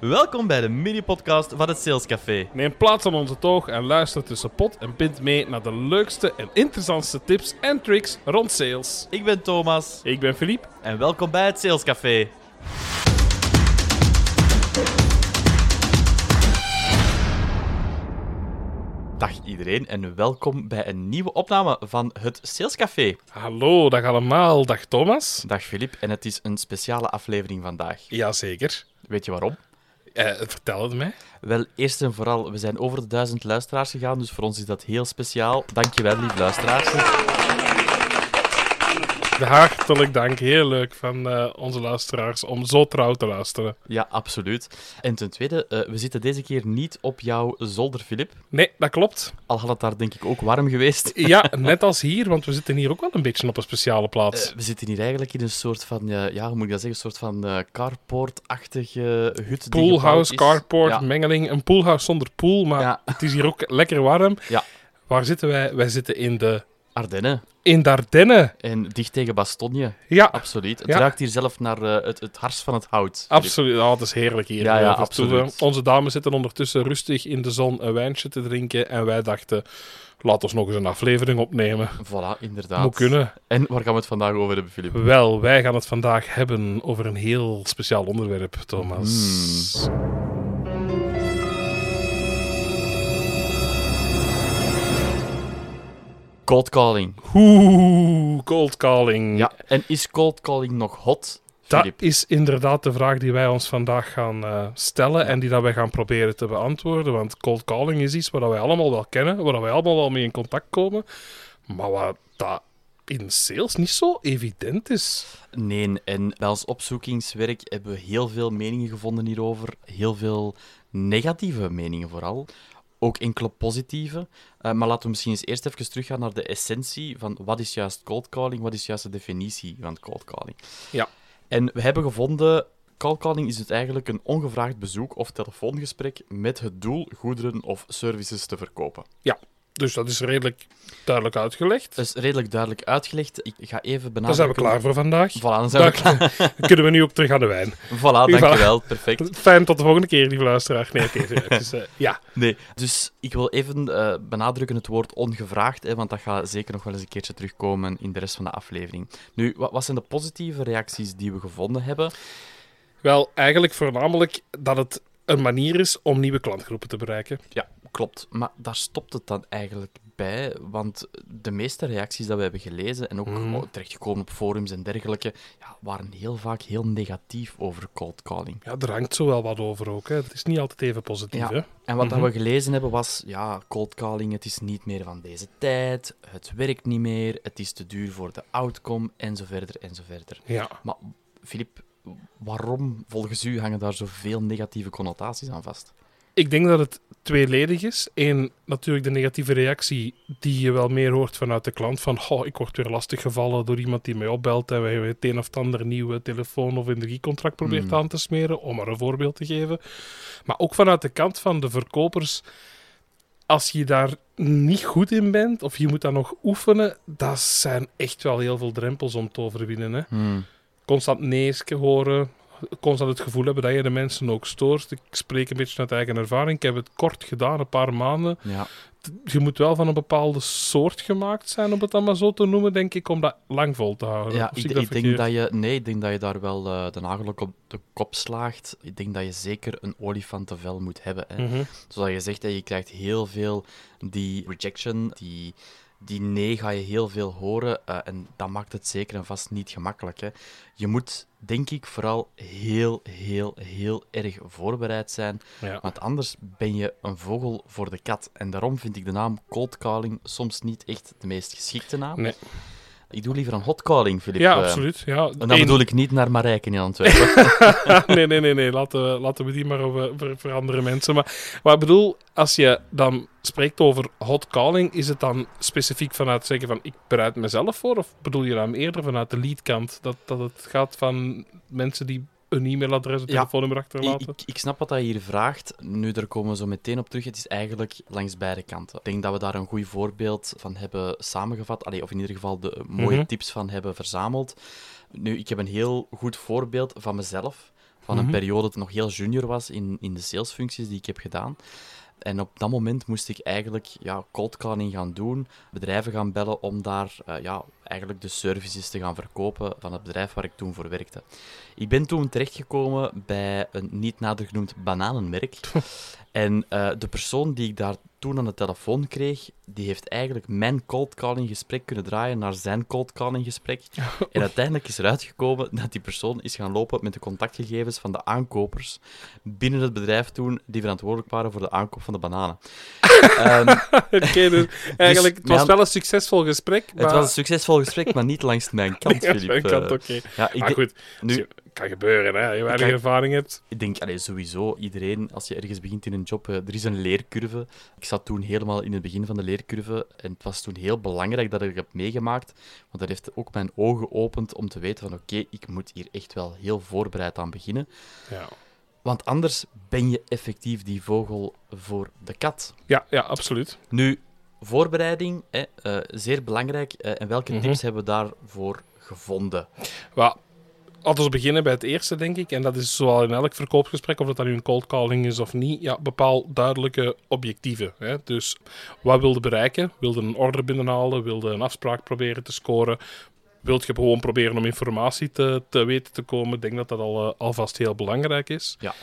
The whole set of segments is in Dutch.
Welkom bij de mini-podcast van het Sales Café. Neem plaats aan onze toog en luister tussen pot en pint mee naar de leukste en interessantste tips en tricks rond sales. Ik ben Thomas Ik ben Philippe. en welkom bij het Sales Café. Dag iedereen en welkom bij een nieuwe opname van het Sales Café. Hallo, dag allemaal. Dag Thomas. Dag Filip en het is een speciale aflevering vandaag. Jazeker. Weet je waarom? Eh, vertel het mij. Wel, eerst en vooral, we zijn over de duizend luisteraars gegaan, dus voor ons is dat heel speciaal. Dankjewel, lieve luisteraars. Hartelijk dank. Heel leuk van eh, onze luisteraars om zo trouw te luisteren. Ja, absoluut. En ten tweede, eh, we zitten deze keer niet op jouw zolder, Filip. Nee, dat klopt. Al had het daar denk ik ook warm geweest. Ja, net als hier, want we zitten hier ook wel een beetje op een speciale plaats. Eh, we zitten hier eigenlijk in een soort van, ja, hoe moet ik dat zeggen, een soort van carport-achtige hut. Poolhouse, carport, Ja. mengeling. Een poolhouse zonder pool, maar Ja. het is hier ook lekker warm. Ja. Waar zitten wij? Wij zitten in de, Ardennen. in de Ardennen. En dicht tegen Bastogne. Ja, Absoluut. Het Ja. ruikt hier zelf naar eh, het, het hars van het hout. Absoluut, oh, het is heerlijk hier. Ja, ja, eh, absoluut. Onze dames zitten ondertussen rustig in de zon een wijntje te drinken. En wij dachten, laat ons nog eens een aflevering opnemen. Voilà, inderdaad. Moet kunnen. En waar gaan we het vandaag over hebben, Filip? Wel, wij gaan het vandaag hebben over een heel speciaal onderwerp, Thomas. Hmm. Cold calling. Oeh, cold calling. Ja, en is cold calling nog hot, Dat is inderdaad de vraag die wij ons vandaag gaan eh, stellen en die dat wij gaan proberen te beantwoorden. Want cold calling is iets wat wij allemaal wel kennen, waar wij allemaal wel mee in contact komen, maar wat dat in sales niet zo evident is. Nee, en bij ons opzoekingswerk hebben we heel veel meningen gevonden hierover. Heel veel negatieve meningen vooral. Ook enkele positieve. Eh, maar laten we misschien eens eerst even teruggaan naar de essentie van wat is juist cold calling, wat is juist de definitie van cold calling. Ja. En we hebben gevonden, cold calling is het eigenlijk een ongevraagd bezoek of telefoongesprek met het doel goederen of services te verkopen. Dus dat is redelijk duidelijk uitgelegd. Dat is redelijk duidelijk uitgelegd. Ik ga even benadrukken... Dan zijn we klaar voor vandaag. Voilà, dan zijn we klaar. Kunnen we nu ook terug aan de wijn. Voilà, dankjewel. Perfect. Fijn, tot de volgende keer, lieve luisteraar. Nee, oké. dus, ja, Nee, dus ik wil even eh, benadrukken het woord ongevraagd, hè, want dat gaat zeker nog wel eens een keertje terugkomen in de rest van de aflevering. Nu, wat, wat zijn de positieve reacties die we gevonden hebben? wel, eigenlijk voornamelijk dat het een manier is om nieuwe klantgroepen te bereiken. Ja, klopt. Maar daar stopt het dan eigenlijk bij, want de meeste reacties dat we hebben gelezen en ook Mhm. oh, terechtgekomen op forums en dergelijke, ja, waren heel vaak heel negatief over cold calling. Ja, er hangt zo wel wat over ook. Hè. Het is niet altijd even positief. Ja. Hè. En wat Mhm. we gelezen hebben was, ja, cold calling, het is niet meer van deze tijd, het werkt niet meer, het is te duur voor de outcome, en zo verder, en zo verder. Ja. Maar, Filip, waarom volgens u hangen daar zoveel negatieve connotaties aan vast? Ik denk dat het tweeledig is. Eén, natuurlijk de negatieve reactie die je wel meer hoort vanuit de klant. Van, oh, ik word weer lastiggevallen door iemand die mij opbelt en wij het een of ander nieuwe telefoon of energiecontract probeert Mm. aan te smeren, om maar een voorbeeld te geven. Maar ook vanuit de kant van de verkopers, als je daar niet goed in bent of je moet dat nog oefenen, dat zijn echt wel heel veel drempels om te overwinnen. Hè? constant nee's horen, constant het gevoel hebben dat je de mensen ook stoort. Ik spreek een beetje uit eigen ervaring. Ik heb het kort gedaan, een paar maanden. Ja, Je moet wel van een bepaalde soort gemaakt zijn, om het dan maar zo te noemen, denk ik, om dat lang vol te houden. ja ik, dat denk dat je, nee, ik denk dat je daar wel eh, de nagel op de kop slaagt. Ik denk dat je zeker een olifantenvel moet hebben. Hè. Mhm. Zoals je zegt, hè, je krijgt heel veel die rejection, die, die nee ga je heel veel horen. eh, en dat maakt het zeker en vast niet gemakkelijk. Hè. Je moet, denk ik, vooral heel, heel, heel erg voorbereid zijn. Ja. Want anders ben je een vogel voor de kat. En daarom vind ik de naam cold calling soms niet echt de meest geschikte naam. Nee. Ik doe liever een hot calling, Filip. ja, eh. absoluut. Ja, En dan Eén- bedoel ik niet naar Marijken in Antwerpen. nee, nee, nee, nee. Laten, we- laten we die maar over, voor, voor andere mensen. Maar, maar ik bedoel, als je dan spreekt over hot calling, is het dan specifiek vanuit zeggen van ik bereid mezelf voor? Of bedoel je dan eerder vanuit de leadkant? Dat, dat het gaat van mensen die een e-mailadres, een telefoonnummer achterlaten? ik, ik snap wat hij hier vraagt. Nu, daar komen we zo meteen op terug. Het is eigenlijk langs beide kanten. Ik denk dat we daar een goed voorbeeld van hebben samengevat. Allee, of in ieder geval de mooie Mhm. tips van hebben verzameld. Nu, ik heb een heel goed voorbeeld van mezelf. van een Mhm. periode dat ik nog heel junior was in, in de salesfuncties die ik heb gedaan. En op dat moment moest ik eigenlijk ja, cold calling gaan doen, bedrijven gaan bellen om daar eh, ja, eigenlijk de services te gaan verkopen van het bedrijf waar ik toen voor werkte. Ik ben toen terechtgekomen bij een niet nader genoemd bananenmerk. en eh, de persoon die ik daar toen aan de telefoon kreeg, die heeft eigenlijk mijn cold calling gesprek kunnen draaien naar zijn cold calling gesprek. En uiteindelijk is eruit gekomen dat die persoon is gaan lopen met de contactgegevens van de aankopers binnen het bedrijf toen, die verantwoordelijk waren voor de aankoop van de bananen. Ehm, Oké, dus eigenlijk, het was wel een succesvol gesprek, maar... het was een succesvol gesprek, maar niet langs mijn kant, mijn kant, Eh, ja, ik, goed, nu, kan gebeuren, hè. Je weinig ervaring hebt. ik denk allee, sowieso, iedereen, als je ergens begint in een job, eh, er is een leercurve. Ik zat toen helemaal in het begin van de leercurve en het was toen heel belangrijk dat ik het heb meegemaakt, want dat heeft ook mijn ogen geopend om te weten van oké, ik moet hier echt wel heel voorbereid aan beginnen. Ja. Want anders ben je effectief die vogel voor de kat. Ja, ja, absoluut. Nu, voorbereiding, hè, eh, zeer belangrijk. eh, en welke Mhm. tips hebben we daarvoor gevonden? Wel, laten we beginnen bij het eerste, denk ik. En dat is zoal in elk verkoopgesprek, of dat dan nu een cold calling is of niet. Ja, bepaal duidelijke objectieven. Hè. Dus wat wilde bereiken? Wilde een order binnenhalen? Wilde een afspraak proberen te scoren? Wilt je gewoon proberen om informatie te, te weten te komen? Ik denk dat dat al, eh, alvast heel belangrijk is. Ja.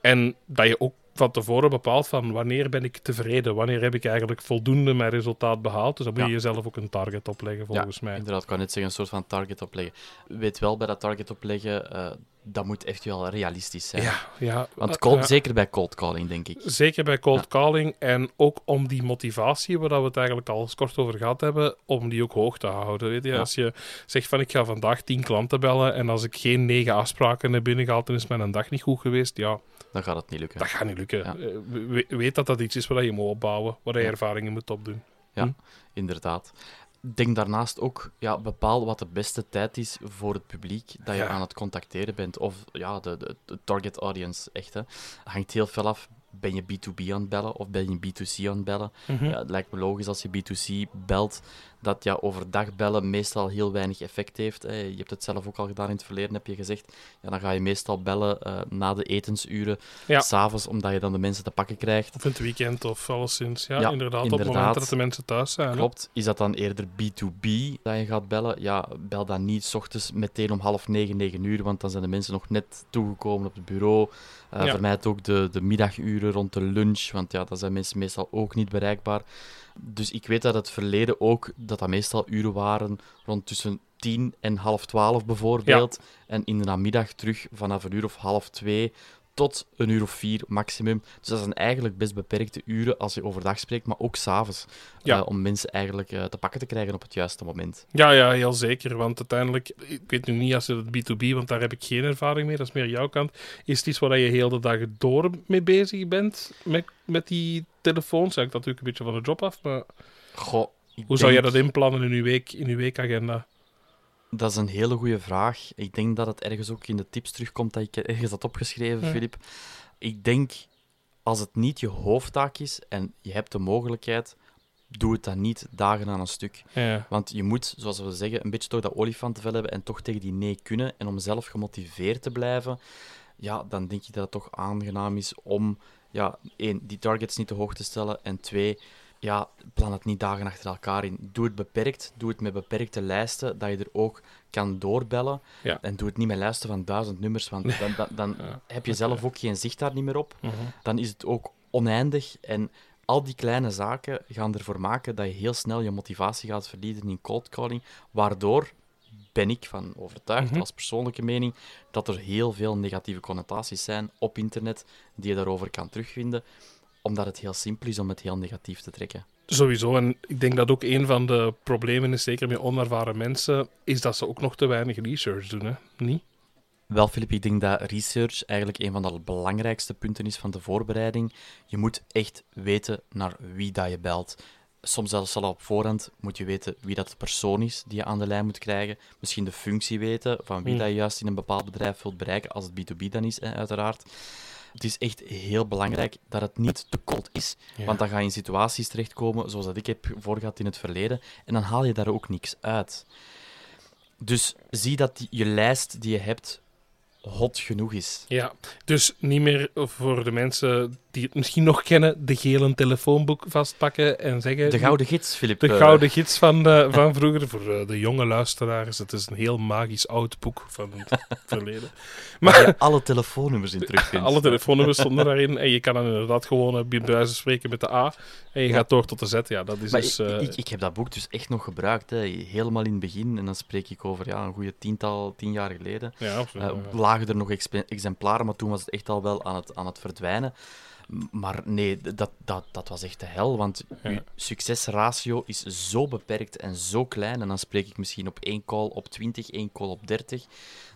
En dat je ook van tevoren bepaalt van wanneer ben ik tevreden? Wanneer heb ik eigenlijk voldoende mijn resultaat behaald? Dus dan moet je Ja. jezelf ook een target opleggen, volgens mij. Inderdaad, ik kan net zeggen, een soort van target opleggen. Weet wel, bij dat target opleggen, eh, dat moet echt wel realistisch zijn. Ja, ja. Want cold, ja. zeker bij cold calling, denk ik. Zeker bij cold Ja. calling en ook om die motivatie, waar we het eigenlijk al eens kort over gehad hebben, om die ook hoog te houden. Weet je? Ja. Als je zegt van ik ga vandaag tien klanten bellen en als ik geen negen afspraken heb binnengehaald, dan is mijn dag niet goed geweest. Ja, Dan gaat het niet lukken. dat gaat niet lukken. Ja. Eh, we- weet dat dat iets is waar je moet opbouwen, waar je Ja. ervaringen moet opdoen. Inderdaad. Denk daarnaast ook, ja, bepaal wat de beste tijd is voor het publiek dat je Ja. aan het contacteren bent. Of ja, de, de, de target audience, echt. Hè. Hangt heel veel af. Ben je B2B aan het bellen of ben je B2C aan het bellen? Hm. Ja, het lijkt me logisch als je B2C belt, dat ja, overdag bellen meestal heel weinig effect heeft. Hè. Je hebt het zelf ook al gedaan in het verleden, heb je gezegd. Ja, dan ga je meestal bellen eh, na de etensuren, Ja. s'avonds, omdat je dan de mensen te pakken krijgt. Of in het weekend of alleszins. Ja, Ja, inderdaad, Op het inderdaad. moment dat de mensen thuis zijn. hè. Klopt. Is dat dan eerder B2B dat je gaat bellen? Ja, bel dan niet 's ochtends meteen om half negen, negen uur, want dan zijn de mensen nog net toegekomen op het bureau. Ja. Vermijd ook de, de middaguren rond de lunch, want ja, dan zijn mensen meestal ook niet bereikbaar. Dus ik weet dat het verleden ook, dat dat meestal uren waren rond tussen tien en half twaalf bijvoorbeeld. En in de namiddag terug vanaf een uur of half twee tot een uur of vier maximum. Dus dat zijn eigenlijk best beperkte uren als je overdag spreekt, maar ook s'avonds. Ja. eh, om mensen eigenlijk eh, te pakken te krijgen op het juiste moment. Ja, ja, heel zeker. Want uiteindelijk, ik weet nu niet als het B2B, want daar heb ik geen ervaring mee, dat is meer jouw kant. Is het iets waar je heel de dag door mee bezig bent met, met die telefoons? Ja, ik dat natuurlijk een beetje van de job af, maar Goh, ik hoe zou jij dat inplannen in je, week, in je weekagenda? Dat is een hele goede vraag. Ik denk dat het ergens ook in de tips terugkomt dat ik ergens had opgeschreven, Ja. Filip. Ik denk, als het niet je hoofdtaak is en je hebt de mogelijkheid, doe het dan niet dagen aan een stuk. Ja, Want je moet, zoals we zeggen, een beetje toch dat olifantenvel hebben en toch tegen die nee kunnen. En om zelf gemotiveerd te blijven, ja, dan denk je dat het toch aangenaam is om, ja, één, die targets niet te hoog te stellen. En twee, ja, plan het niet dagen achter elkaar in. Doe het beperkt, doe het met beperkte lijsten, dat je er ook kan doorbellen. Ja. En doe het niet met lijsten van duizend nummers, want dan, dan, dan Ja. heb je zelf ook geen zicht daar niet meer op Mhm. dan is het ook oneindig. En al die kleine zaken gaan ervoor maken dat je heel snel je motivatie gaat verliezen in cold calling, waardoor ben ik van overtuigd, Mhm. als persoonlijke mening, dat er heel veel negatieve connotaties zijn op internet die je daarover kan terugvinden, omdat het heel simpel is om het heel negatief te trekken. Sowieso, en ik denk dat ook een van de problemen is, zeker met onervaren mensen, is dat ze ook nog te weinig research doen, hè? Niet? Wel, Filip, ik denk dat research eigenlijk een van de belangrijkste punten is van de voorbereiding. Je moet echt weten naar wie dat je belt. Soms zelfs al op voorhand moet je weten wie dat de persoon is die je aan de lijn moet krijgen. Misschien de functie weten van wie Hmm. dat je juist in een bepaald bedrijf wilt bereiken, als het B2B dan is, uiteraard. Het is echt heel belangrijk dat het niet te cold is. Ja. Want dan ga je in situaties terechtkomen, zoals dat ik heb voorgehad in het verleden, en dan haal je daar ook niks uit. Dus zie dat die- je lijst die je hebt hot genoeg is. Ja, dus niet meer voor de mensen die het misschien nog kennen, de gele telefoonboek vastpakken en zeggen... De gouden gids, Filip. De gouden gids van, eh, van vroeger, voor eh, de jonge luisteraars. Het is een heel magisch oud boek van het verleden. Maar je alle telefoonnummers in terugvindt. alle telefoonnummers stonden daarin en je kan dan inderdaad gewoon eh, bij wijze spreken met de A en je Ja. gaat door tot de Z. Ja, dat is Maar dus... ik, ik, ik heb dat boek dus echt nog gebruikt, hè. helemaal in het begin. En dan spreek ik over ja, een goede tiental, tien jaar geleden. ja, absoluut. Ja. lagen er nog exemplaren, maar toen was het echt al wel aan het, aan het verdwijnen. Maar nee, dat, dat, dat was echt de hel, want Ja. je succesratio is zo beperkt en zo klein. En dan spreek ik misschien op één call op 20, één call op 30,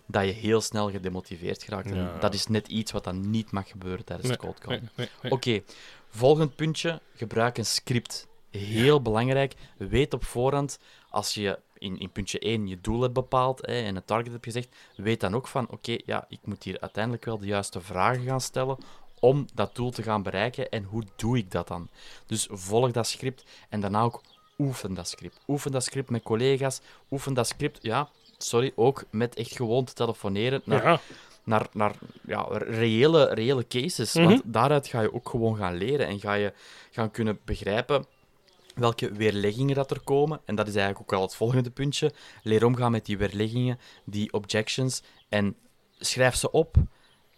dat je heel snel gedemotiveerd geraakt. En Ja. dat is net iets wat dan niet mag gebeuren tijdens Nee, cold call. nee, nee, nee. Oké, volgend puntje. Gebruik een script. Heel belangrijk. Weet op voorhand, als je in, in puntje 1 je doel hebt bepaald hè, en het target hebt gezegd, weet dan ook van, oké, ja, ik moet hier uiteindelijk wel de juiste vragen gaan stellen om dat doel te gaan bereiken. En hoe doe ik dat dan? Dus volg dat script en daarna ook oefen dat script. Oefen dat script met collega's. Oefen dat script, ja, sorry, ook met echt gewoon te telefoneren naar Ja, naar, naar ja, reële, reële cases. Mhm. Want daaruit ga je ook gewoon gaan leren en ga je gaan kunnen begrijpen welke weerleggingen dat er komen. En dat is eigenlijk ook al het volgende puntje. Leer omgaan met die weerleggingen, die objections, en schrijf ze op.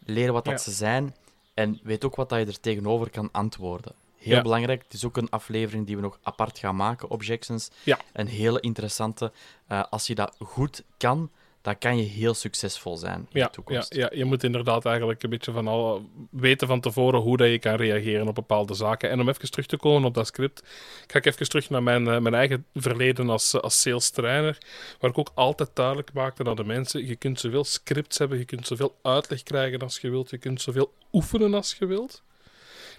Leer wat dat Ja. ze zijn en weet ook wat dat je er tegenover kan antwoorden. Heel Ja. belangrijk, het is ook een aflevering die we nog apart gaan maken, objections. Ja. Een hele interessante. Eh, als je dat goed kan, dan kan je heel succesvol zijn in de ja, ja, toekomst. ja, je moet inderdaad eigenlijk een beetje van al weten van tevoren hoe dat je kan reageren op bepaalde zaken. En om even terug te komen op dat script, ga ik even terug naar mijn, eh, mijn eigen verleden als, eh, als sales trainer, waar ik ook altijd duidelijk maakte aan de mensen, je kunt zoveel scripts hebben, je kunt zoveel uitleg krijgen als je wilt, je kunt zoveel oefenen als je wilt.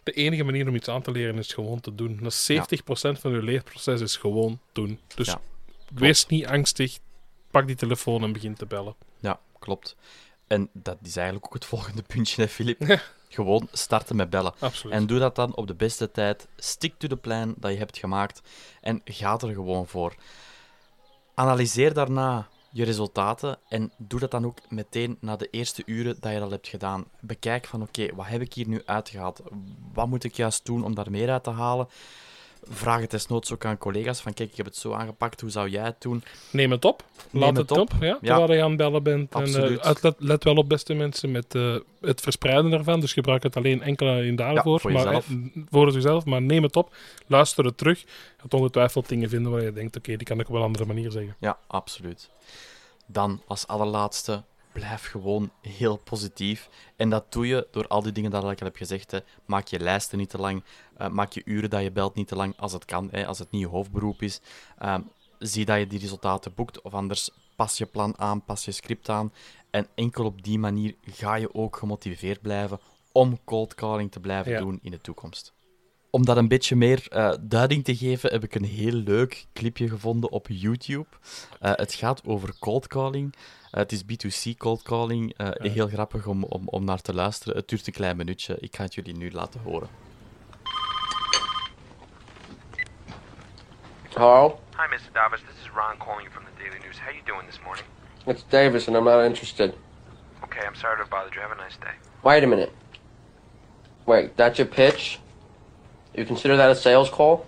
De enige manier om iets aan te leren is gewoon te doen. Dat is 70% van je leerproces is gewoon doen. Dus Ja, wees niet angstig, pak die telefoon en begin te bellen. Ja, klopt. En dat is eigenlijk ook het volgende puntje, hè, Filip. Gewoon starten met bellen. Absoluut. En doe dat dan op de beste tijd. Stick to the plan dat je hebt gemaakt. En ga er gewoon voor. Analyseer daarna je resultaten en doe dat dan ook meteen na de eerste uren dat je dat hebt gedaan. Bekijk van oké, wat heb ik hier nu uitgehaald? Wat moet ik juist doen om daar meer uit te halen? Vraag het desnoods ook aan collega's van kijk, ik heb het zo aangepakt, hoe zou jij het doen? Neem het op. Laat het het, op. Ja, terwijl je aan het bellen bent. En, Absoluut. eh, uit- let, let wel op, beste mensen, met eh, het verspreiden daarvan. Dus gebruik het alleen enkel in daarvoor. voor maar, jezelf. eh, voor jezelf. Maar neem het op. Luister het terug. Je gaat ongetwijfeld dingen vinden waar je denkt, oké, die kan ik op een andere manier zeggen. Ja, absoluut. Dan als allerlaatste, blijf gewoon heel positief. En dat doe je door al die dingen dat ik al heb gezegd. Hè. Maak je lijsten niet te lang. eh, maak je uren dat je belt niet te lang als het kan, hè, als het niet je hoofdberoep is. Ehm, zie dat je die resultaten boekt. Of anders pas je plan aan, pas je script aan. En enkel op die manier ga je ook gemotiveerd blijven om cold calling te blijven Ja. doen in de toekomst. Om dat een beetje meer eh, duiding te geven, heb ik een heel leuk clipje gevonden op YouTube. Eh, het gaat over cold calling. Eh, het is B2C cold calling. Eh. Heel grappig om, om, om naar te luisteren. Het duurt een klein minuutje. Ik ga het jullie nu laten horen. Hello? Hi, Mr. Davis. This is Ron calling you from the Daily News. How you doing this morning? It's Davis, and I'm not interested. Okay, I'm sorry to have bothered you. Have a nice day. Wait a minute. Wait, that's your pitch? You consider that a sales call?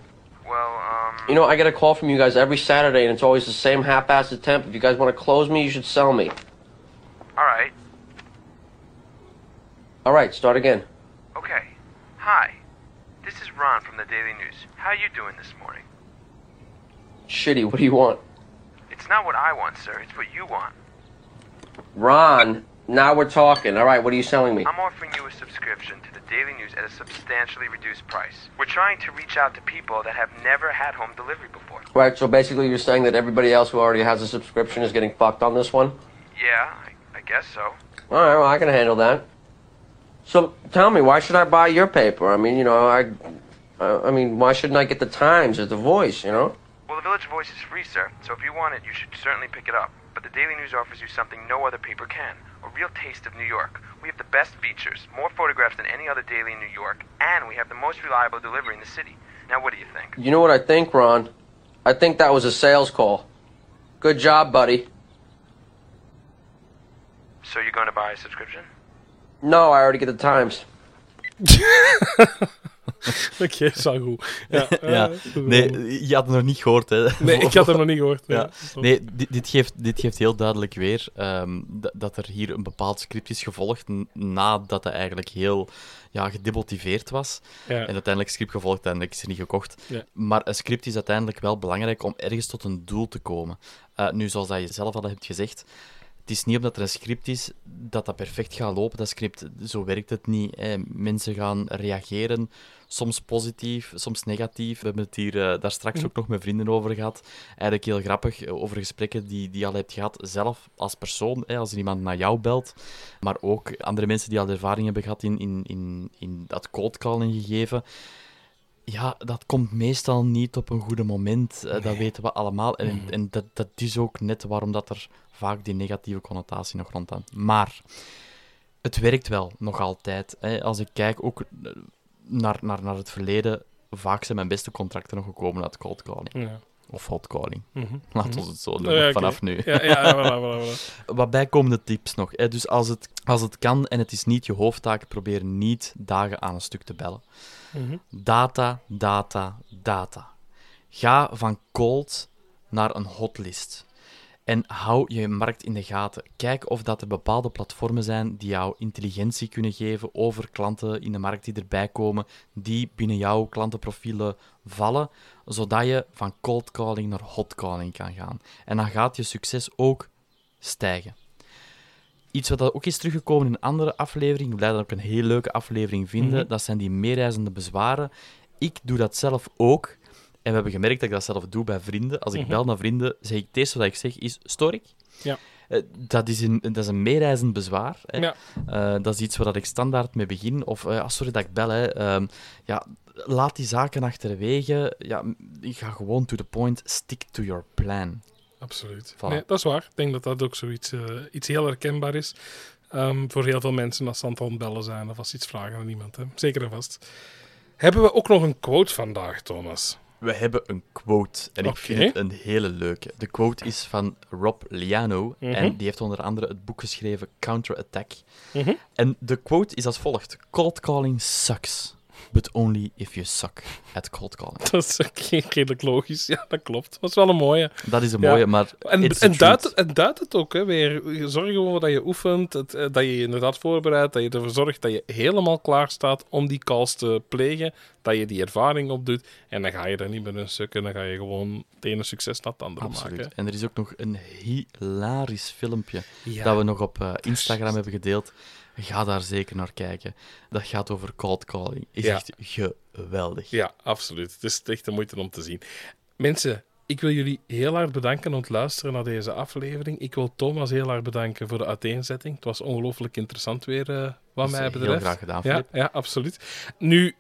Well, um, You know, I get a call from you guys every Saturday, and it's always the same half-assed attempt. If you guys want to close me, you should sell me. all right. All right, start again. Okay. Hi. This is Ron from the Daily News. How are you doing this morning? Shitty, what do you want? It's not what I want, sir. It's what you want. Ron, now we're talking. All right, what are you selling me? I'm offering you a subscription to Daily News at a substantially reduced price. We're trying to reach out to people that have never had home delivery before. Right, so basically you're saying that everybody else who already has a subscription is getting fucked on this one? Yeah, I, I guess so. All right, well, I can handle that. So tell me, why should I buy your paper? I mean, you know, I, I I mean, why shouldn't I get the Times or the Voice? You know? Well, the Village Voice is free, sir, so if you want it, you should certainly pick it up. But the Daily News offers you something no other paper can a real taste of New York. We have the best features, more photographs than any other daily in New York, and we have the most reliable delivery in the city. Now, what do you think? You know what I think, Ron? I think that was a sales call. Good job, buddy. So you're going to buy a subscription? No, I already get the Times. Oké, is wel goed. Ja. Nee, je had het nog niet gehoord, hè? Nee, ik had hem nog niet gehoord. Ja. Nee, dit, dit, geeft, dit geeft heel duidelijk weer ehm, dat er hier een bepaald script is gevolgd nadat hij eigenlijk heel ja, gedemotiveerd was. En uiteindelijk script gevolgd, uiteindelijk is er niet gekocht. Maar een script is uiteindelijk wel belangrijk om ergens tot een doel te komen. Eh, nu, zoals dat je zelf al hebt gezegd, het is niet omdat er een script is dat dat perfect gaat lopen, dat script. Zo werkt het niet. Hè. Mensen gaan reageren, soms positief, soms negatief. We hebben het hier eh, daar straks ook nog met vrienden over gehad. Eigenlijk heel grappig, eh, over gesprekken die, die je al hebt gehad, zelf als persoon, hè, als er iemand naar jou belt. Maar ook andere mensen die al ervaring hebben gehad in, in, in, in dat cold calling gegeven. Ja, dat komt meestal niet op een goede moment. Dat weten we allemaal. En, en dat, dat is ook net waarom dat er vaak die negatieve connotatie nog rondhangt. Maar het werkt wel, nog altijd. Hè. Als ik kijk ook naar, naar, naar het verleden, vaak zijn mijn beste contracten nog gekomen uit cold calling. Ja. Of hot calling. Mhm. Laten we het zo doen, Ja, oké. vanaf nu. Ja, ja, voilà, voilà, voilà. Wat bijkomende tips nog. Hè. Dus als het, als het kan en het is niet je hoofdtaak, probeer niet dagen aan een stuk te bellen. Mhm. Data, data, data. Ga van cold naar een hotlist. En hou je markt in de gaten. Kijk of dat er bepaalde platformen zijn die jou intelligentie kunnen geven over klanten in de markt die erbij komen, die binnen jouw klantenprofielen vallen, zodat je van cold calling naar hot calling kan gaan. En dan gaat je succes ook stijgen. Iets wat ook is teruggekomen in een andere aflevering, ik blijf dat ook een heel leuke aflevering vinden, Mhm. dat zijn die meereizende bezwaren. Ik doe dat zelf ook. En we hebben gemerkt dat ik dat zelf doe bij vrienden. Als ik Mhm. bel naar vrienden, zeg ik het eerste wat ik zeg is, stoor ik? Ja. Eh, dat, is een, dat is een meereizend bezwaar. Hè. Ja. Eh, dat is iets waar ik standaard mee begin. Of, ja, sorry dat ik bel, hè. Ehm, ja, laat die zaken achterwege. Ja, ik ga gewoon to the point. Stick to your plan. Absoluut. Voilà. Nee, dat is waar. Ik denk dat dat ook zoiets iets heel herkenbaar is. ehm, voor heel veel mensen als ze aan het bellen zijn of als ze iets vragen aan iemand. Hè. Zeker en vast. Hebben we ook nog een quote vandaag, Thomas? We hebben een quote. En ik vind het een hele leuke. De quote is van Rob Liano. Mhm. En die heeft onder andere het boek geschreven Counterattack. Mhm. En de quote is als volgt: Cold calling sucks, but only if you suck at cold calling. Dat is redelijk logisch. Ja, dat klopt. Dat is wel een mooie. Dat is een Ja. mooie, maar. En, en, duidt, truth. en duidt het ook hè, weer. Zorg gewoon dat je oefent, het, eh, dat je je inderdaad voorbereidt, dat je ervoor zorgt dat je helemaal klaar staat om die calls te plegen, dat je die ervaring opdoet. En dan ga je er niet met een stuk en dan ga je gewoon het ene succes na het andere Absoluut. maken. En er is ook nog een hilarisch filmpje Ja. dat we nog op eh, Instagram hebben gedeeld. Ga daar zeker naar kijken. Dat gaat over cold calling. Is Ja. echt geweldig. Ja, absoluut. Het is echt de moeite om te zien. Mensen, ik wil jullie heel hard bedanken om het luisteren naar deze aflevering. Ik wil Thomas heel hard bedanken voor de uiteenzetting. Het was ongelooflijk interessant weer, eh, wat mij heel betreft. graag gedaan, ja, ja, absoluut. Nu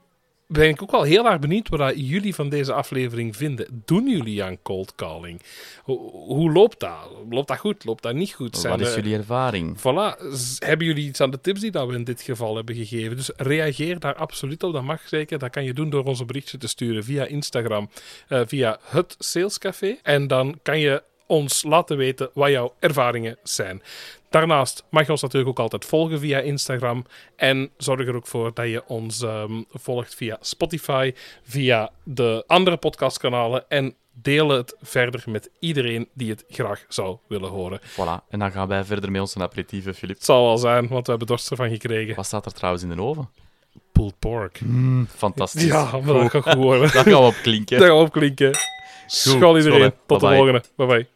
ben ik ook wel heel erg benieuwd wat jullie van deze aflevering vinden. Doen jullie aan cold calling? Hoe, hoe loopt dat? Loopt dat goed? Loopt dat niet goed? Wat is jullie ervaring? Voilà. Hebben jullie iets aan de tips die dat we in dit geval hebben gegeven? Dus reageer daar absoluut op. Dat mag zeker. Dat kan je doen door ons een berichtje te sturen via Instagram, eh, via het Salescafé. En dan kan je ons laten weten wat jouw ervaringen zijn. Daarnaast mag je ons natuurlijk ook altijd volgen via Instagram. En zorg er ook voor dat je ons ehm, volgt via Spotify, via de andere podcastkanalen. En deel het verder met iedereen die het graag zou willen horen. Voilà. En dan gaan wij verder met onze aperitieven, Filip. Het zal wel zijn, want we hebben dorst ervan gekregen. Wat staat er trouwens in de oven? Pulled pork. Fantastisch. Ja, maar dat gaat goed worden. Dat gaan we op klinken. Daar gaan we op klinken. School iedereen. Tot de volgende. Bye bye.